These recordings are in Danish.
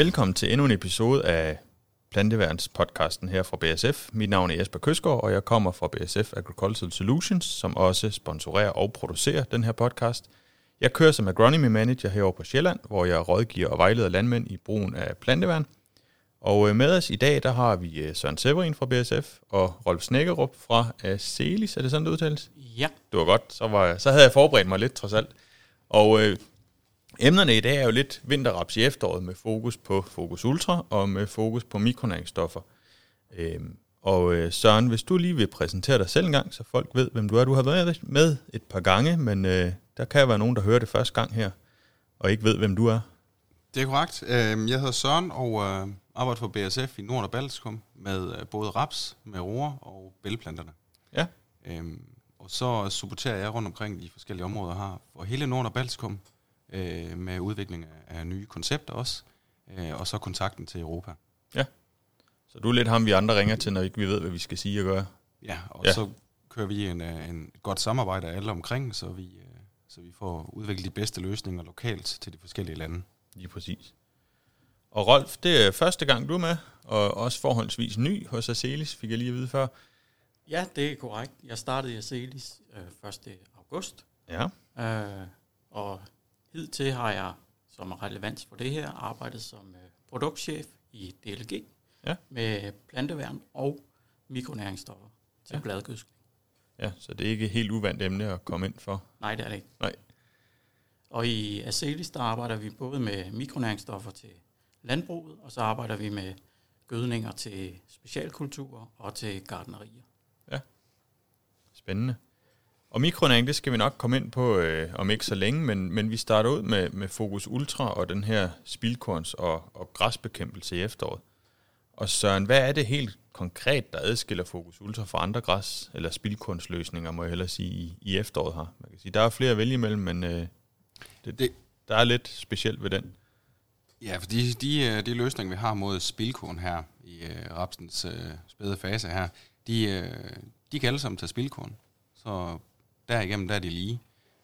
Velkommen til endnu en episode af Planteværens podcasten her fra BSF. Mit navn er Jesper Køsgaard, og jeg kommer fra BSF Agricultural Solutions, som også sponsorerer og producerer den her podcast. Jeg kører som agronomy manager herovre på Sjælland, hvor jeg rådgiver og vejleder landmænd i brugen af planteværn. Og øh, med os i dag, der har vi øh, Søren Severin fra BSF og Rolf Snækkerup fra Acelis. Er det sådan, det udtales? Ja. Det var godt. Så, var, så havde jeg forberedt mig lidt, trods alt. Og øh, emnerne i dag er jo lidt vinterraps i efteråret med fokus på Fokus Ultra og med fokus på mikronæringsstoffer. Øh, og øh, Søren, hvis du lige vil præsentere dig selv en gang, så folk ved, hvem du er. Du har været med et par gange, men øh, der kan være nogen, der hører det første gang her, og ikke ved, hvem du er. Det er korrekt. Øhm, Jeg hedder Søren og øh, arbejder for BSF i Nord- og Baltikum med øh, både raps, med roer og bælplanterne. Ja. Øhm, Og så supporterer jeg rundt omkring de forskellige områder her for hele Nord- og Baltikum øh, med udvikling af, nye koncepter også, øh, og så kontakten til Europa. Så du er lidt ham, vi andre ringer til, når ikke vi ved, hvad vi skal sige og gøre. Ja, og Ja. ja. så kører vi en, øh, en et godt samarbejde af alle omkring, så vi, øh, så vi får udviklet de bedste løsninger lokalt til de forskellige lande. Lige præcis. Og Rolf, det er første gang, du er med, og også forholdsvis ny hos Acelis, fik jeg lige at vide før. Ja, det er korrekt. Jeg startede i Acelis øh, 1. august, Ja. øh, og hidtil har jeg, som er relevans for det her, arbejdet som øh, produktchef i DLG Ja. med planteværn og mikronæringsstoffer til Ja. ja. bladgødskning. Ja, så det er ikke et helt uvandt emne at komme ind for. Nej, det er det ikke. Nej. Og i Acelis, der arbejder vi både med mikronæringsstoffer til landbruget, og så arbejder vi med gødninger til specialkulturer og til gardnerier. Spændende. Og mikronæring, det skal vi nok komme ind på øh, om ikke så længe, men, men vi starter ud med, med Fokus Ultra og den her spildkorns- og, og græsbekæmpelse i efteråret. Og Søren, hvad er det helt konkret, der adskiller Fokus Ultra fra andre græs- eller spildkornsløsninger, må jeg hellere sige, i, i efteråret her? Man kan sige, der er flere at vælge imellem, men øh, det, Det- der er lidt specielt ved den. Ja, for de, de, øh, de løsninger, vi har mod spilkorn her i øh, rapsens øh, spæde fase her, de, øh, de kan alle sammen tage spilkorn. Så derigennem, der er de lige.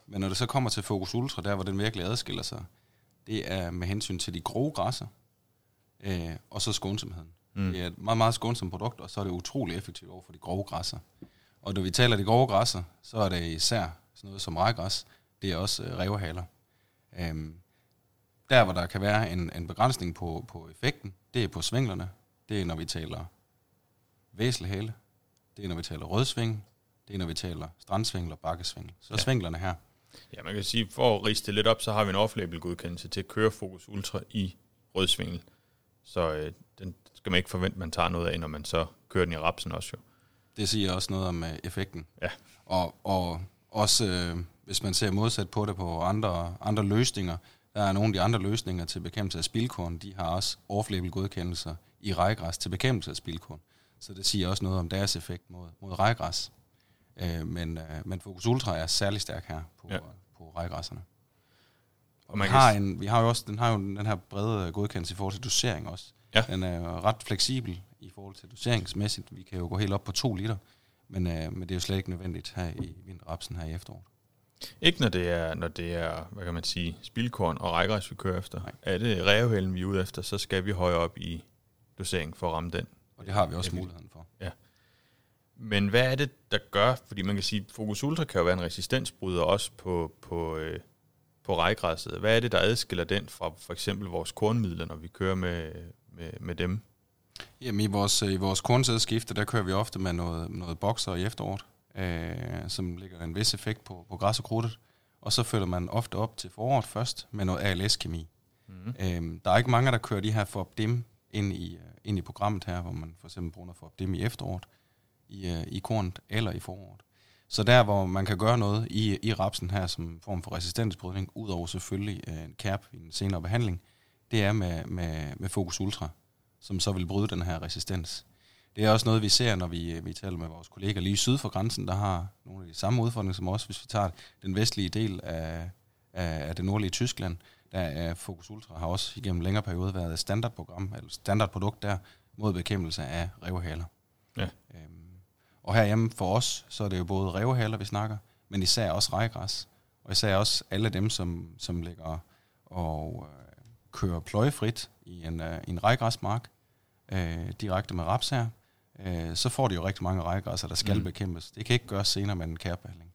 Men når det så kommer til Focus Ultra, der hvor den virkelig adskiller sig, det er med hensyn til de grove græsser, øh, og så skånsomheden. Mm. Det er et meget, meget skånsomt produkt, og så er det utrolig effektivt over for de grove græsser. Og når vi taler de grove græsser, så er det især sådan noget som rejgræs, det er også øh, revhaler. Øhm, der, hvor der kan være en, en begrænsning på, på effekten, det er på svinglerne. Det er, når vi taler væselhale. Det er, når vi taler rødsving. Det er, når vi taler strandsvingel og bakkesvingel. Så Ja. svinglerne her. Ja, man kan sige, for at riste det lidt op, så har vi en off-label godkendelse til at køre Focus Ultra i rødsvingel. Så øh, den skal man ikke forvente, at man tager noget af, når man så kører den i rapsen også jo. Det siger også noget om uh, effekten. Ja. Og, og også, øh, hvis man ser modsat på det på andre, andre løsninger, der er nogle af de andre løsninger til bekæmpelse af spildkorn, de har også off-label godkendelser i rejgræs til bekæmpelse af spildkorn. Så det siger også noget om deres effekt mod, mod rejgræs. Øh, men, øh, men Focus Ultra er særlig stærk her på, Ja. ja. på rejgræsserne. Og Og man kan har, en, vi har jo også den, har jo den her brede godkendelse i forhold til dosering også. Ja. Den er ret fleksibel i forhold til doseringsmæssigt. Vi kan jo gå helt op på 2 liter, men, øh, men det er jo slet ikke nødvendigt her i vinterrapsen her i efteråret. Ikke når det er, når det er hvad kan man sige, spildkorn og rækkeræs, vi kører efter. Nej. Er det rævehælden, vi er ude efter, så skal vi højere op i dosering for at ramme den. Og det har vi også Ja, muligheden for. Men hvad er det, der gør, fordi man kan sige, Focus Ultra kan jo være en resistensbryder også på, på, øh, på rejgræsset. Hvad er det, der adskiller den fra for eksempel vores kornmidler, når vi kører med, med, med dem? Jamen i vores, i vores kornsædeskifte, der kører vi ofte med noget, noget bokser i efteråret, øh, som lægger en vis effekt på, på græs og krudtet. Og så følger man ofte op til foråret først med noget ALS-kemi. Mm. Øhm, der er ikke mange, der kører de her FOBDIM ind i, øh, ind i programmet her, hvor man for eksempel bruger noget FOBDIM i efteråret, i, øh, i kornet eller i foråret. Så der, hvor man kan gøre noget i, i rapsen her, som form for resistensbrydning, udover selvfølgelig øh, en kærp i en senere behandling, det er med, med, med Focus Ultra, som så vil bryde den her resistens. Det er også noget, vi ser, når vi, vi taler med vores kolleger lige syd for grænsen, der har nogle af de samme udfordringer som os. Hvis vi tager den vestlige del af, af, af det nordlige Tyskland, der er Focus Ultra har også igennem længere periode været et standardprogram, eller standardprodukt der, mod bekæmpelse af revhaler. Ja. Øhm, og herhjemme for os, så er det jo både revhaler, vi snakker, men især også rejgræs, og især også alle dem, som, som ligger og øh, kører pløjefrit i en, øh, en rejgræsmark, øh, direkte med raps her, øh, så får de jo rigtig mange rejgræsser, der skal mm. bekæmpes. Det kan ikke gøres senere med en kærbehandling.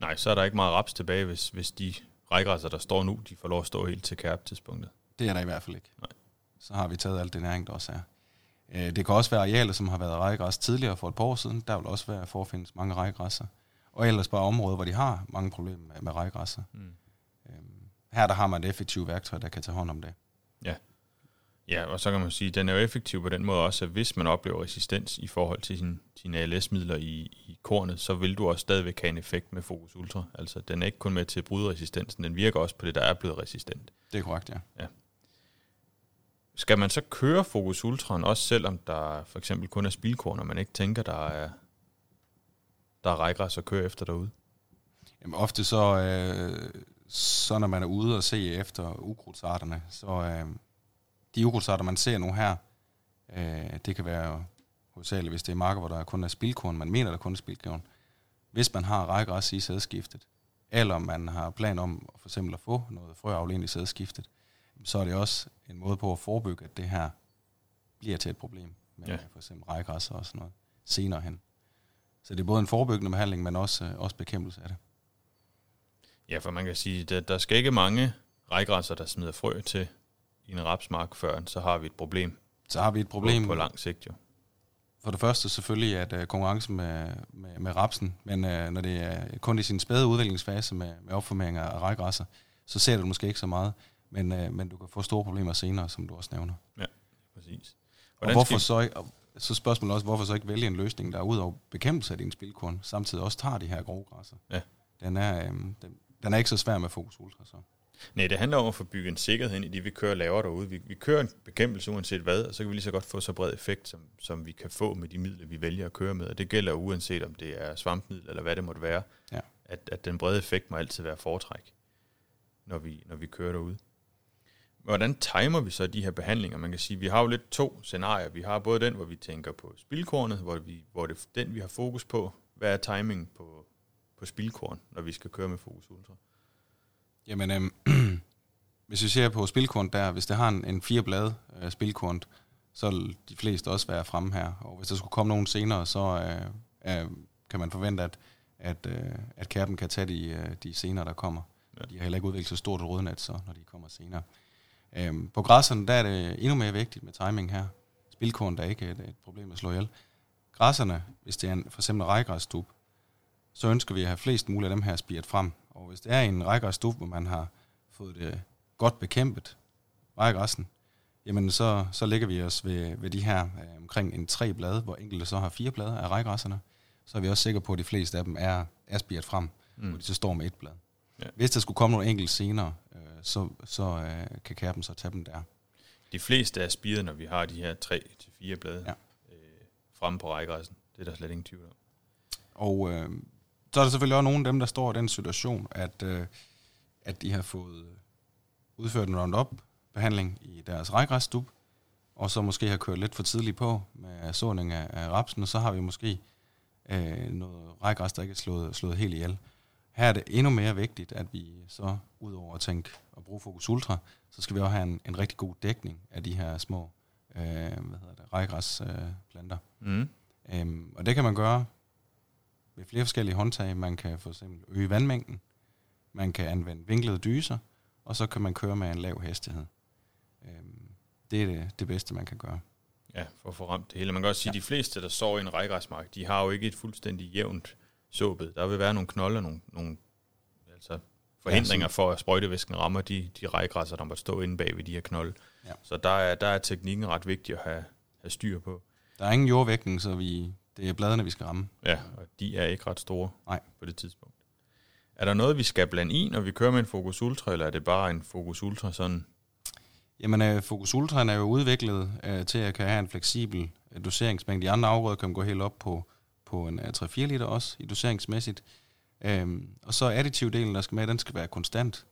Nej, så er der ikke meget raps tilbage, hvis, hvis de rejgræsser, der står nu, de får lov at stå helt til kærptidspunktet. Det er der i hvert fald ikke. Nej. Så har vi taget alt det næring, der også er. Øh, det kan også være arealer, som har været rejgræs tidligere for et par år siden. Der vil også være forfindes mange rejgræsser. Og ellers bare områder, hvor de har mange problemer med, med rejgræsser. Mm. Øhm, her der har man et effektivt værktøj, der kan tage hånd om det. Ja. Ja, og så kan man sige, at den er jo effektiv på den måde også, at hvis man oplever resistens i forhold til sin, sine ALS-midler i, i kornet, så vil du også stadigvæk have en effekt med Focus Ultra. Altså, den er ikke kun med til at bryde resistensen, den virker også på det, der er blevet resistent. Det er korrekt, ja. ja. Skal man så køre Focus Ultraen, også selvom der for eksempel kun er spilkorn, og man ikke tænker, der er, der er rækgræs at køre efter derude? Jamen ofte så, øh, så når man er ude og se efter ukrudtsarterne, så øh, de ukrudtsarter, man ser nu her, øh, det kan være hovedsageligt, hvis det er marker, hvor der kun er spilkorn, man mener, der kun er spilkorn. Hvis man har rækgræs i sædskiftet, eller man har plan om for eksempel at få noget frøaflen i sædskiftet, så er det også en måde på at forebygge, at det her bliver til et problem med ja. for eksempel rejgræs og sådan noget senere hen. Så det er både en forebyggende behandling, men også, øh, også bekæmpelse af det. Ja, for man kan sige, at der skal ikke mange rejgræsser, der smider frø til i en rapsmark, før så har vi et problem. Så har vi et problem. På, lang sigt jo. For det første selvfølgelig, at uh, konkurrence med, med, med rapsen, men uh, når det er kun i sin spæde udviklingsfase med, med opformering af rejgræsser, så ser du måske ikke så meget men, øh, men du kan få store problemer senere, som du også nævner. Ja, præcis. Hvordan og hvorfor så ikke, så spørgsmålet også, hvorfor så ikke vælge en løsning, der er ud over bekæmpelse af din spilkorn, samtidig også tager de her grove græsser. Ja. Den er, øh, den, den er ikke så svær med Fokus Ultra, så. Nej, det handler om at få bygget en sikkerhed ind i det, vi kører lavere derude. Vi, vi kører en bekæmpelse uanset hvad, og så kan vi lige så godt få så bred effekt, som, som vi kan få med de midler, vi vælger at køre med. Og det gælder uanset om det er svampmiddel eller hvad det måtte være. Ja. At, at den brede effekt må altid være foretræk, når vi, når vi kører derude. Hvordan timer vi så de her behandlinger? Man kan sige, vi har jo lidt to scenarier. Vi har både den, hvor vi tænker på spildkornet, hvor, vi, hvor det er den, vi har fokus på. Hvad er timing på, på spildkorn, når vi skal køre med Fokus Ultra? Jamen, øhm, hvis vi ser på spildkorn der, hvis det har en, en fire blade øh, spildkorn, så vil de fleste også være fremme her. Og hvis der skulle komme nogen senere, så øh, øh, kan man forvente, at, at, øh, at kærpen kan tage de, øh, de senere, der kommer. Ja. De har heller ikke udviklet så stort et rødnet, så, når de kommer senere. Øhm, på græsserne, der er det endnu mere vigtigt med timing her. Spilkorn, der er ikke et, et problem at slå ihjel. Græsserne, hvis det er en, for eksempel rækgræsstub, så ønsker vi at have flest muligt af dem her spiret frem. Og hvis det er en rækgræsstub, hvor man har fået det godt bekæmpet, rækgræssen, jamen så, så lægger vi os ved, ved de her øh, omkring en tre blade, hvor enkelte så har fire blade af rækgræsserne. Så er vi også sikre på, at de fleste af dem er, er spiret frem, mm. hvor de så står med et blad. Ja. Hvis der skulle komme nogle enkelte senere, øh, så, så øh, kan kærpen så tage dem der. De fleste er spiret, når vi har de her 3-4 blade ja. øh, fremme på rækkeressen. Det er der slet ingen tvivl om. Og øh, så er der selvfølgelig også nogle af dem, der står i den situation, at, øh, at de har fået udført en Roundup-behandling i deres rækkeræsstub, og så måske har kørt lidt for tidligt på med såning af, af rapsen, og så har vi måske øh, noget rækkeræs, der ikke er slået, slået helt ihjel. Her er det endnu mere vigtigt, at vi så, udover at tænke og bruge Focus Ultra, så skal vi også have en, en rigtig god dækning af de her små øh, hvad hedder det, rejgræsplanter. Øh, mm. øhm, og det kan man gøre med flere forskellige håndtag. Man kan for eksempel øge vandmængden, man kan anvende vinklede dyser, og så kan man køre med en lav hastighed. Øhm, det er det, det bedste, man kan gøre. Ja, for at få ramt det hele. Man kan også sige, at ja. de fleste, der står i en rejgræsmark, de har jo ikke et fuldstændig jævnt såbet. Der vil være nogle knolde og nogle, nogle altså forhindringer ja, for, at sprøjtevæsken rammer de, de rejgræsser, der måtte stå inde bag ved de her knolde. Ja. Så der er, der er teknikken ret vigtig at have, have styr på. Der er ingen jordvægtning, så vi, det er bladene, vi skal ramme. Ja, og de er ikke ret store Nej. på det tidspunkt. Er der noget, vi skal blande i, når vi kører med en Focus Ultra, eller er det bare en Focus Ultra sådan? Jamen, uh, Focus Ultra er jo udviklet uh, til at kan have en fleksibel uh, doseringsmængde. De andre afgrøder kan gå helt op på på en 3-4 øh, liter også, i doseringsmæssigt. Øhm, og så additivdelen, der skal med, den skal være konstant.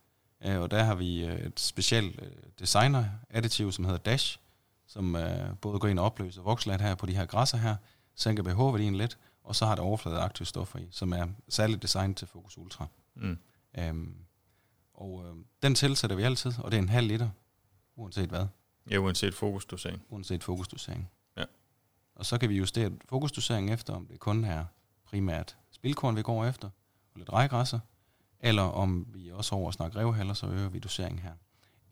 Øh, og der har vi øh, et specielt øh, designer additiv, som hedder Dash, som øh, både går ind og opløser vokslat her på de her græsser her, sænker pH-værdien lidt, og så har det overfladeaktive stoffer i, som er særligt designet til Focus Ultra. Mm. Øhm, og øh, den tilsætter vi altid, og det er en halv liter, uanset hvad. Ja, uanset fokusdosering. Uanset fokusdosering. Ja. Og så kan vi justere fokusdoseringen efter, om det kun er primært spilkorn, vi går efter, og lidt rejgræsser, eller om vi også over at snakke revhaller, så øger vi doseringen her.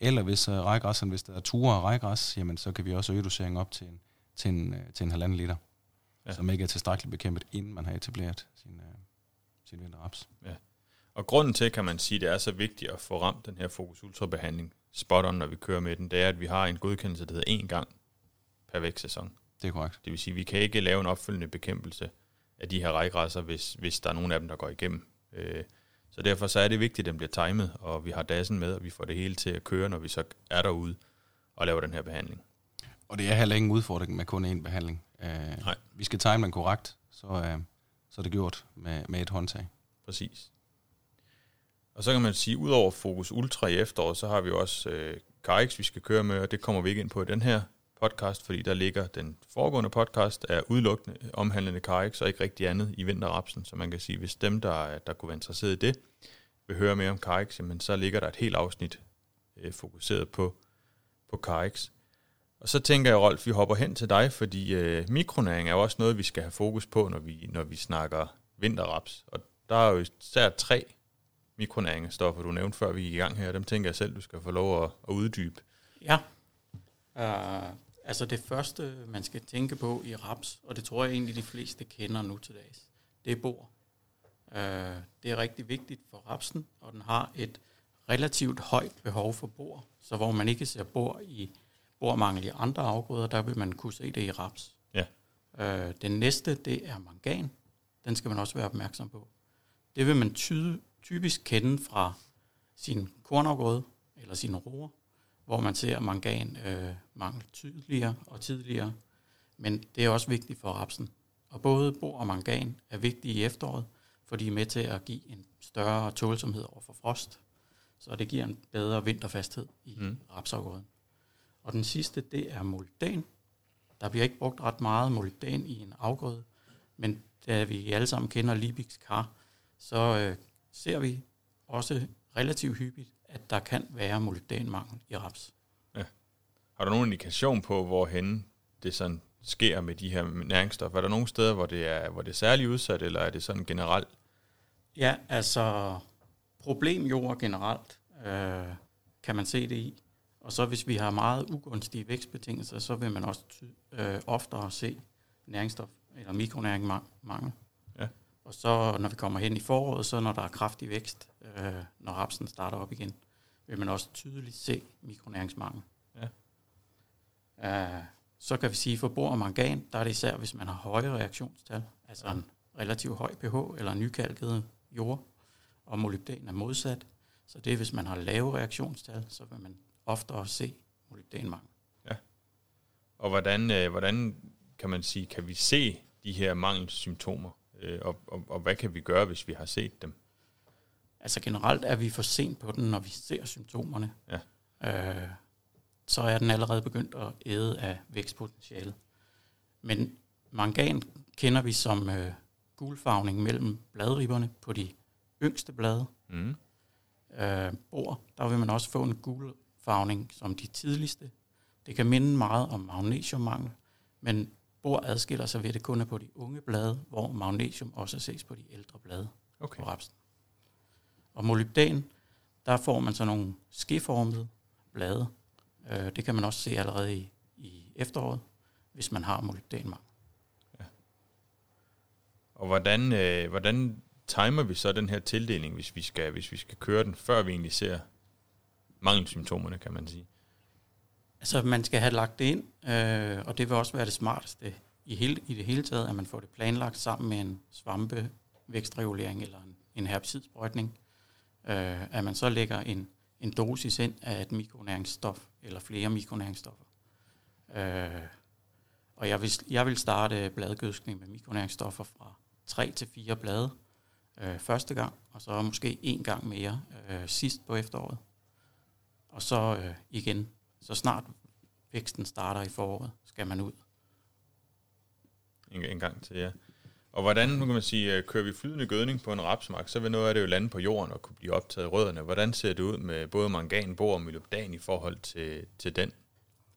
Eller hvis uh, rejgræsserne, hvis der er ture af rejgræs, jamen så kan vi også øge doseringen op til en, til en, uh, til en halvanden liter, Ja. ja. som ikke er tilstrækkeligt bekæmpet, inden man har etableret sin, uh, sin vinterraps. Og grunden til, kan man sige, det er så vigtigt at få ramt den her Focus Ultra behandling spot on, når vi kører med den, det er, at vi har en godkendelse, der hedder én gang per vækstsæson. Det er korrekt. Det vil sige, at vi kan ikke lave en opfølgende bekæmpelse af de her rejgræsser, hvis, hvis der er nogen af dem, der går igennem. Øh, Så derfor så er det vigtigt, at den bliver timet, og vi har dassen med, og vi får det hele til at køre, når vi så er derude og laver den her behandling. Og det er heller ingen udfordring med kun én behandling. Uh, Nej. Vi skal time den korrekt, så, uh, så er det gjort med, med et håndtag. Præcis. Og så kan man sige, ud over Focus Ultra i efteråret, så har vi også øh, Carix, vi skal køre med, og det kommer vi ikke ind på i den her podcast, fordi der ligger den foregående podcast er udelukkende omhandlende Carix, og ikke rigtig andet i vinterrapsen. Så man kan sige, hvis dem, der, der kunne være interesseret i det, vil høre mere om Carix, jamen så ligger der et helt afsnit øh, fokuseret på, på Carix. Og så tænker jeg, Rolf, vi hopper hen til dig, fordi øh, mikronæring er jo også noget, vi skal have fokus på, når vi, når vi snakker vinterraps. Og der er jo især tre mikronæringsstoffer, du nævnte før vi gik i gang her. Dem tænker jeg selv, du skal få lov at, at uddybe. Ja. Uh, altså det første, man skal tænke på i raps, og det tror jeg egentlig de fleste kender nu til dags, det er bor. Uh, det er rigtig vigtigt for rapsen, og den har et relativt højt behov for bor. Så hvor man ikke ser bor i bormangel i andre afgrøder, der vil man kunne se det i raps. Ja. Uh, den næste, det er mangan. Den skal man også være opmærksom på. Det vil man ty- typisk kende fra sin kornafgrøde eller sine roer, hvor man ser mangan øh, mangel tydeligere og tidligere. Men det er også vigtigt for rapsen. Og både bor og mangan er vigtige i efteråret, for de er med til at give en større tålsomhed over for frost. Så det giver en bedre vinterfasthed i Mm. rapsafgrøden. Og den sidste, det er molybdan. Der bliver ikke brugt ret meget molybdan i en afgrøde, men da vi alle sammen kender Liebig's kar, så øh, ser vi også relativt hyppigt, at der kan være molybdanmangel i raps. Har du nogen indikation på, hvorhen det sådan sker med de her næringsstoffer? Er der nogle steder, hvor det er, hvor det er særligt udsat, eller er det sådan generelt? Ja, altså problemjord generelt øh, kan man se det i. Og så hvis vi har meget ugunstige vækstbetingelser, så vil man også ty- øh, oftere se næringsstof eller mikronæringsmangel. Ja. Og så når vi kommer hen i foråret, så når der er kraftig vækst, øh, når rapsen starter op igen, vil man også tydeligt se mikronæringsmangel. Ja. Uh, så kan vi sige, for bor og mangan, der er det især, hvis man har høje reaktionstal, altså en relativt høj pH eller nykalket jord, og molybdan er modsat. Så det er, hvis man har lave reaktionstal, så vil man oftere se molybdanmangel. Og hvordan, øh, hvordan kan man sige, kan vi se de her mangelsymptomer? Øh, og, og, og hvad kan vi gøre, hvis vi har set dem? Altså generelt er vi for sent på den, når vi ser symptomerne. Ja. Øh, så er den allerede begyndt at æde af vækstpotentiale. Men mangan kender vi som øh, gulfarvning mellem bladribberne på de yngste blade. Mm. Øh, bor, der vil man også få en gulfarvning som de tidligste. Det kan minde meget om magnesiummangel, men bor adskiller sig ved det kun er på de unge blade, hvor magnesium også ses på de ældre blade Okay. på rapsen. Og molybdan, der får man så nogle skeformede blade. Øh, det kan man også se allerede i, i efteråret, hvis man har molybdanmangel. Og hvordan, øh, hvordan timer vi så den her tildeling, hvis vi skal, hvis vi skal køre den, før vi egentlig ser mangelsymptomerne, kan man sige? Altså, man skal have lagt det ind, øh, og det vil også være det smarteste i, hele, i det hele taget, at man får det planlagt sammen med en svampevækstregulering eller en, en herbicidssprøjtning. Øh, at man så lægger en, en dosis ind af et mikronæringsstof eller flere mikronæringsstoffer. Øh, og jeg vil, jeg vil starte bladgødskning med mikronæringsstoffer fra 3 til 4 blade øh, første gang, og så måske en gang mere øh, sidst på efteråret. Og så øh, igen så snart væksten starter i foråret, skal man ud. En, en gang til, ja. Og hvordan, nu kan man sige, øh, kører vi flydende gødning på en rapsmark, så vil noget af det jo lande på jorden og kunne blive optaget i rødderne. Hvordan ser det ud med både mangan, bor og molybdan i forhold til, til den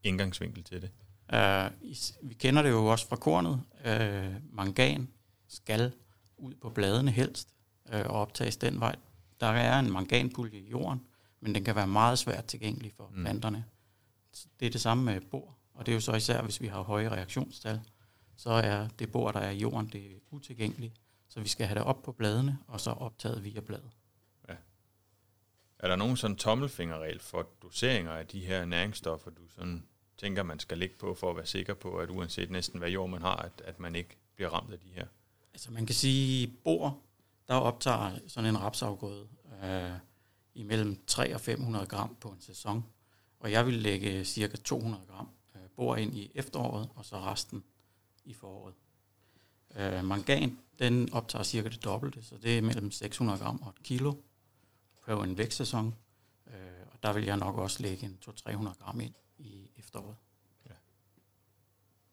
indgangsvinkel til det? Uh, vi kender det jo også fra kornet. Uh, mangan skal ud på bladene helst uh, og optages den vej. Der er en manganpulje i jorden, men den kan være meget svært tilgængelig for mm. planterne. Det er det samme med bor, og det er jo så især, hvis vi har høje reaktionstal, så er det bor, der er i jorden, det er utilgængeligt. Så vi skal have det op på bladene, og så optaget via bladet. Ja. Er der nogen sådan tommelfingerregel for doseringer af de her næringsstoffer, du sådan tænker, man skal ligge på, for at være sikker på, at uanset næsten hvad jord man har, at, at man ikke bliver ramt af de her? Altså man kan sige, bor, der optager sådan en rapsafgrøde øh, imellem 3 og 500 gram på en sæson. Og jeg vil lægge cirka 200 gram øh, bor ind i efteråret, og så resten i foråret. Øh, mangan, den optager cirka det dobbelte, så det er mellem 600 gram og et kilo på en vækstsæson. Øh, og der vil jeg nok også lægge en 200-300 gram ind i efteråret. Ja.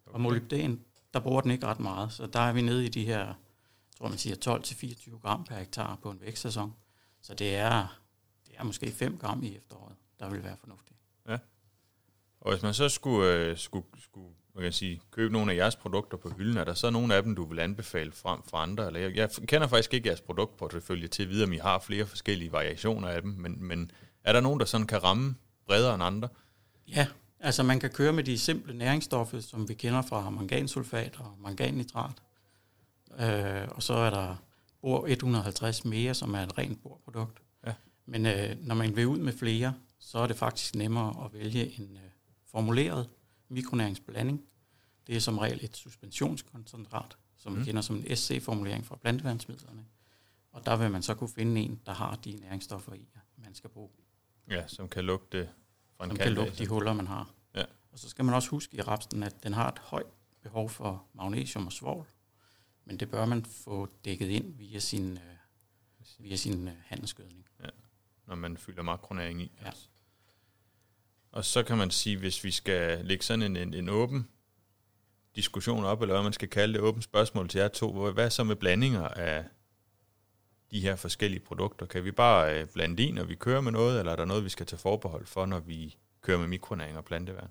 Okay. Og molybden, der bruger den ikke ret meget, så der er vi nede i de her, tror man siger 12-24 gram per hektar på en vækstsæson. Så det er, det er måske 5 gram i efteråret, der vil være fornuftigt. Og hvis man så skulle, øh, skulle, skulle man kan sige, købe nogle af jeres produkter på hylden, er der så nogle af dem, du vil anbefale frem for andre? Eller jeg, jeg kender faktisk ikke jeres produktportefølje til videre, om I har flere forskellige variationer af dem, men, men er der nogen, der sådan kan ramme bredere end andre? Ja, altså man kan køre med de simple næringsstoffer, som vi kender fra mangansulfat og manganitrat. Øh, og så er der bor 150 mere, som er et rent borprodukt. Ja. Men øh, når man vil ud med flere, så er det faktisk nemmere at vælge en øh, formuleret mikronæringsblanding. Det er som regel et suspensionskoncentrat, som mm. vi kender som en SC-formulering fra planteværnsmidlerne. Og der vil man så kunne finde en, der har de næringsstoffer i, man skal bruge. Ja, som kan lugte fra en Som kan lukke de huller, man har. Ja. Og så skal man også huske i rapsen, at den har et højt behov for magnesium og svovl, men det bør man få dækket ind via sin, øh, via sin øh, handelsgødning. Ja, når man fylder makronæring i. Ja. Altså. Og så kan man sige, hvis vi skal lægge sådan en, en, en åben diskussion op, eller hvad man skal kalde det, åbent spørgsmål til jer to, hvad så med blandinger af de her forskellige produkter? Kan vi bare øh, blande i, når vi kører med noget, eller er der noget, vi skal tage forbehold for, når vi kører med mikronæring og planteværn?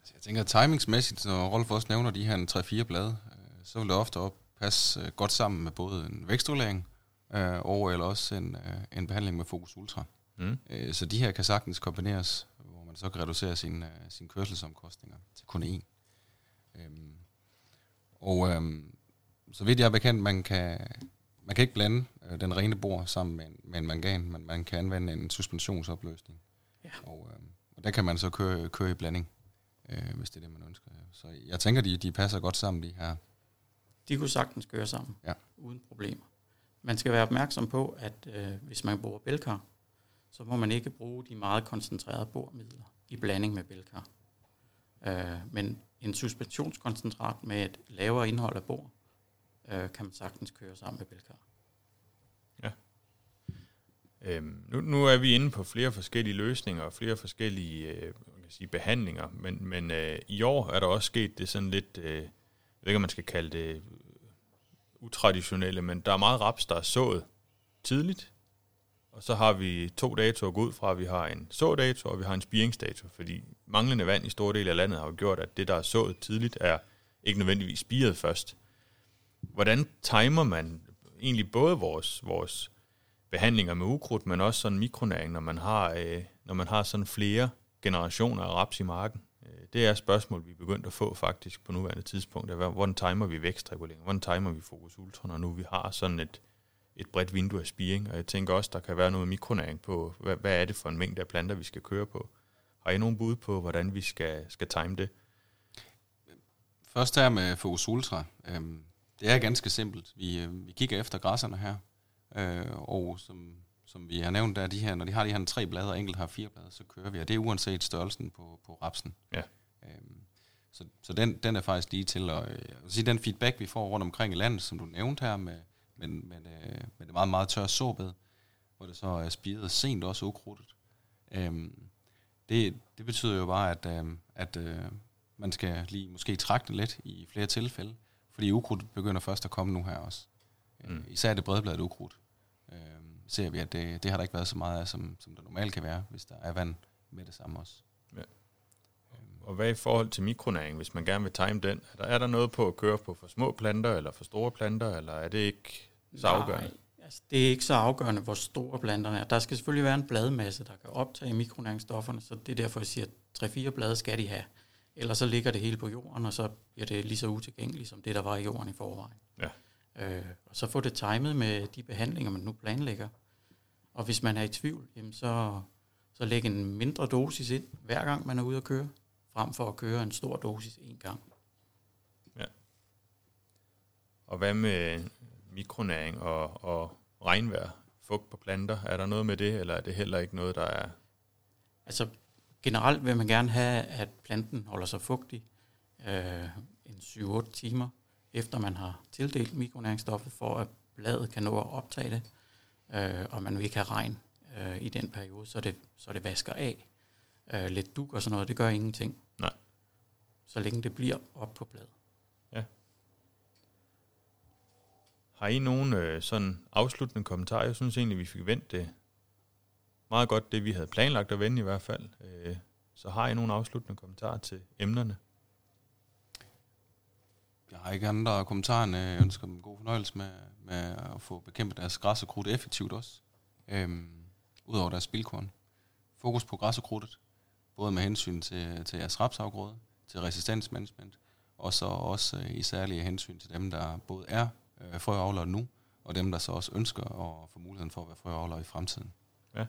Altså, jeg tænker, timingsmæssigt, når Rolf også nævner de her 3-4 blade, øh, så vil det ofte op passe øh, godt sammen med både en vækstregulering og eller også en, en behandling med Fokus Ultra. Mm. Øh, så de her kan sagtens kombineres, hvor man så kan reducere sine, uh, sin kørselsomkostninger til kun én. Øhm, og øhm, så vidt jeg er bekendt, man kan, man kan ikke blande øh, den rene bor sammen med en, med en mangan, men man kan anvende en suspensionsopløsning. Ja. Og, øhm, og der kan man så køre, køre i blanding, øh, hvis det er det, man ønsker. Så jeg tænker, de, de passer godt sammen, de her. De kunne sagtens køre sammen, ja. uden problemer. Man skal være opmærksom på, at øh, hvis man bruger bælkar, så må man ikke bruge de meget koncentrerede bormidler i blanding med bælkar. Øh, men en suspensionskoncentrat med et lavere indhold af bor, øh, kan man sagtens køre sammen med bælkar. Ja. Øhm, nu, nu er vi inde på flere forskellige løsninger og flere forskellige øh, man kan sige, behandlinger, men, men øh, i år er der også sket det sådan lidt, øh, jeg ved ikke om man skal kalde det øh, utraditionelle, men der er meget raps, der er sået tidligt, og så har vi to datoer at gå ud fra. Vi har en sådato, og vi har en spiringsdato, fordi manglende vand i store dele af landet har jo gjort, at det, der er sået tidligt, er ikke nødvendigvis spiret først. Hvordan timer man egentlig både vores, vores behandlinger med ukrudt, men også sådan mikronæring, når man har, øh, når man har sådan flere generationer af raps i marken? Øh, det er et spørgsmål, vi er begyndt at få faktisk på nuværende tidspunkt. Hvordan timer vi vækstregulering? Hvordan timer vi fokus ultra, når nu vi har sådan et, et bredt vindue af spiring, og jeg tænker også, der kan være noget mikronæring på, hvad, hvad er det for en mængde af planter, vi skal køre på. Har I nogen bud på, hvordan vi skal, skal time det? Først her med Focus Ultra. Øhm, det er ganske simpelt. Vi, øh, vi kigger efter græsserne her, øh, og som, som vi har nævnt, der de her, når de har de her tre blade, og enkelt har fire blade, så kører vi, og det er uanset størrelsen på, på rapsen. Ja. Øhm, så så den, den er faktisk lige til at, øh, at sige, den feedback, vi får rundt omkring i landet, som du nævnte her med, men, men, øh, men det er meget, meget tør såbed, hvor det så er spiret sent også ukrudtet. Øhm, det, det betyder jo bare, at, øh, at øh, man skal lige måske trække det lidt i flere tilfælde, Fordi ukrudt begynder først at komme nu her også. Mm. Øh, især det bredbladet ukrudt. Øh, ser vi, at det, det har der ikke været så meget af, som, som der normalt kan være, hvis der er vand med det samme også. Ja. Og hvad i forhold til mikronæring, hvis man gerne vil time den? Er der, er der noget på at køre på for små planter, eller for store planter, eller er det ikke så afgørende? Nej, altså, det er ikke så afgørende, hvor store planterne er. Der skal selvfølgelig være en bladmasse, der kan optage mikronæringsstofferne, så det er derfor, jeg siger, at 3-4 blade skal de have. Ellers så ligger det hele på jorden, og så bliver det lige så utilgængeligt, som det, der var i jorden i forvejen. Ja. Øh, og så få det timet med de behandlinger, man nu planlægger. Og hvis man er i tvivl, jamen så, så læg en mindre dosis ind, hver gang man er ude at køre, frem for at køre en stor dosis en gang. Ja. Og hvad med mikronæring og, og regnvejr, fugt på planter? Er der noget med det, eller er det heller ikke noget, der er... Altså generelt vil man gerne have, at planten holder sig fugtig øh, en 7-8 timer, efter man har tildelt mikronæringsstoffet, for at bladet kan nå at optage det, øh, og man vil ikke have regn øh, i den periode, så det, så det vasker af. Øh, lidt duk og sådan noget, det gør ingenting. Nej. Så længe det bliver op på bladet. Ja. Har I nogen øh, sådan afsluttende kommentarer? Jeg synes egentlig, vi fik vendt det meget godt, det vi havde planlagt at vende i hvert fald. Øh, så har I nogle afsluttende kommentarer til emnerne? Jeg har ikke andre kommentarer, jeg ønsker dem god fornøjelse med, med at få bekæmpet deres græs og krudt effektivt også. Øhm, Udover deres spilkorn. Fokus på græs og krudtet, både med hensyn til, til jeres rapsafgrøde, til resistensmanagement, og så også øh, i særlige hensyn til dem, der både er øh, frøavlere nu, og dem, der så også ønsker at få muligheden for at være frøavlere i fremtiden. Ja.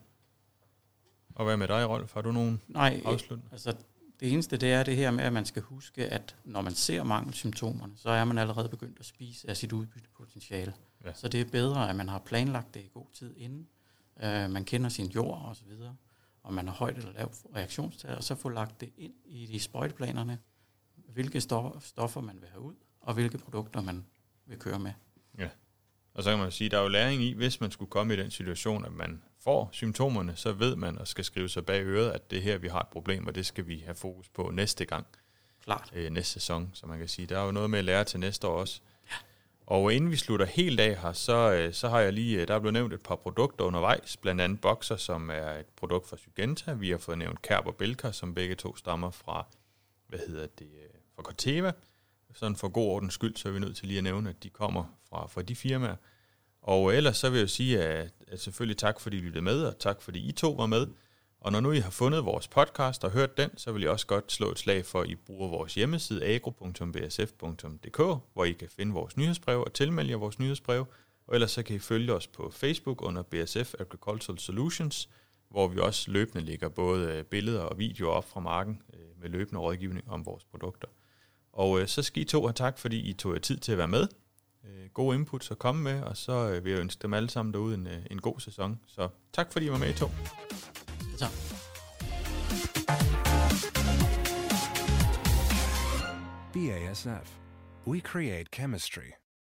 Og hvad med dig, Rolf? Har du nogen Nej, afslutning? altså det eneste det er det her med, at man skal huske, at når man ser mangelsymptomerne, så er man allerede begyndt at spise af sit udbyttepotentiale. Ja. Så det er bedre, at man har planlagt det i god tid inden. Uh, man kender sin jord og så videre, og man har højt eller lavt reaktionstal, og så få lagt det ind i de sprøjteplanerne, hvilke stoffer man vil have ud, og hvilke produkter man vil køre med. Ja, og så kan man sige, at der er jo læring i, hvis man skulle komme i den situation, at man får symptomerne, så ved man og skal skrive sig bag øret, at det her, vi har et problem, og det skal vi have fokus på næste gang. Klart. Øh, næste sæson, så man kan sige. Der er jo noget med at lære til næste år også. Ja. Og inden vi slutter helt af her, så, øh, så har jeg lige, øh, der er blevet nævnt et par produkter undervejs, blandt andet Boxer, som er et produkt fra Sygenta. Vi har fået nævnt Kerb og Belka, som begge to stammer fra, hvad hedder det, øh, fra Corteva. Sådan for god ordens skyld, så er vi nødt til lige at nævne, at de kommer fra, fra de firmaer. Og ellers så vil jeg sige, at, at selvfølgelig tak, fordi I lyttede med, og tak, fordi I to var med. Og når nu I har fundet vores podcast og hørt den, så vil jeg også godt slå et slag for, at I bruger vores hjemmeside agro.bsf.dk, hvor I kan finde vores nyhedsbrev og tilmelde jer vores nyhedsbrev. Og ellers så kan I følge os på Facebook under BSF Agricultural Solutions, hvor vi også løbende lægger både billeder og videoer op fra marken øh, med løbende rådgivning om vores produkter. Og øh, så skal I to have tak, fordi I tog jer tid til at være med øh, gode inputs at komme med, og så øh, vil jeg ønske dem alle sammen derude en, øh, en god sæson. Så tak fordi I var med i to. Tak. BASF. We create chemistry.